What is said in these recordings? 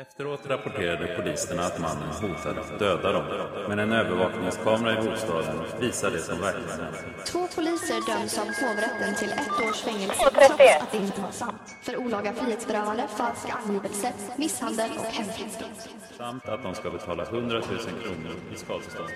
Efteråt rapporterade poliserna att mannen hotade att döda dem, men en övervakningskamera i bostaden visade det som verkligen hände. Två poliser döms av hovrätten till ett års fängelse trots att det inte var sant. För olaga frihetsberövande, falsk angivelse, misshandel och hemfridsbrott. Samt att de ska betala 100 000 kronor i skadestånd.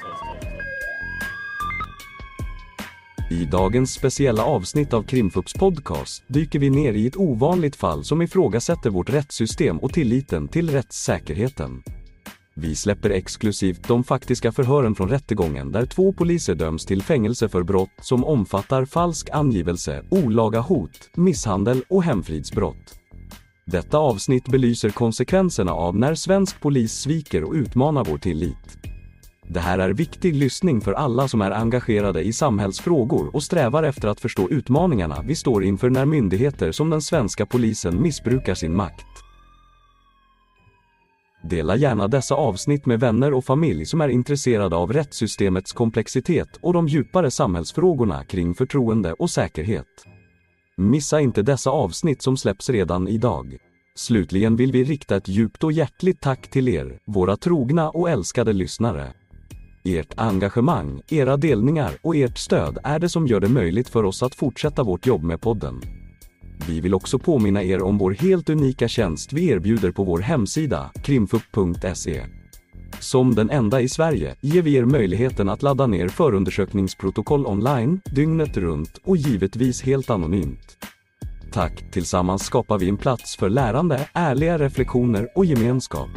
I dagens speciella avsnitt av Krimfux podcast dyker vi ner i ett ovanligt fall som ifrågasätter vårt rättssystem och tilliten till rättssäkerheten. Vi släpper exklusivt de faktiska förhören från rättegången där två poliser döms till fängelse för brott som omfattar falsk angivelse, olaga hot, misshandel och hemfridsbrott. Detta avsnitt belyser konsekvenserna av när svensk polis sviker och utmanar vår tillit. Det här är viktig lyssning för alla som är engagerade i samhällsfrågor och strävar efter att förstå utmaningarna vi står inför när myndigheter som den svenska polisen missbrukar sin makt. Dela gärna dessa avsnitt med vänner och familj som är intresserade av rättssystemets komplexitet och de djupare samhällsfrågorna kring förtroende och säkerhet. Missa inte dessa avsnitt som släpps redan idag. Slutligen vill vi rikta ett djupt och hjärtligt tack till er, våra trogna och älskade lyssnare. Ert engagemang, era delningar och ert stöd är det som gör det möjligt för oss att fortsätta vårt jobb med podden. Vi vill också påminna er om vår helt unika tjänst vi erbjuder på vår hemsida, krimfup.se. Som den enda i Sverige ger vi er möjligheten att ladda ner förundersökningsprotokoll online, dygnet runt och givetvis helt anonymt. Tack, tillsammans skapar vi en plats för lärande, ärliga reflektioner och gemenskap.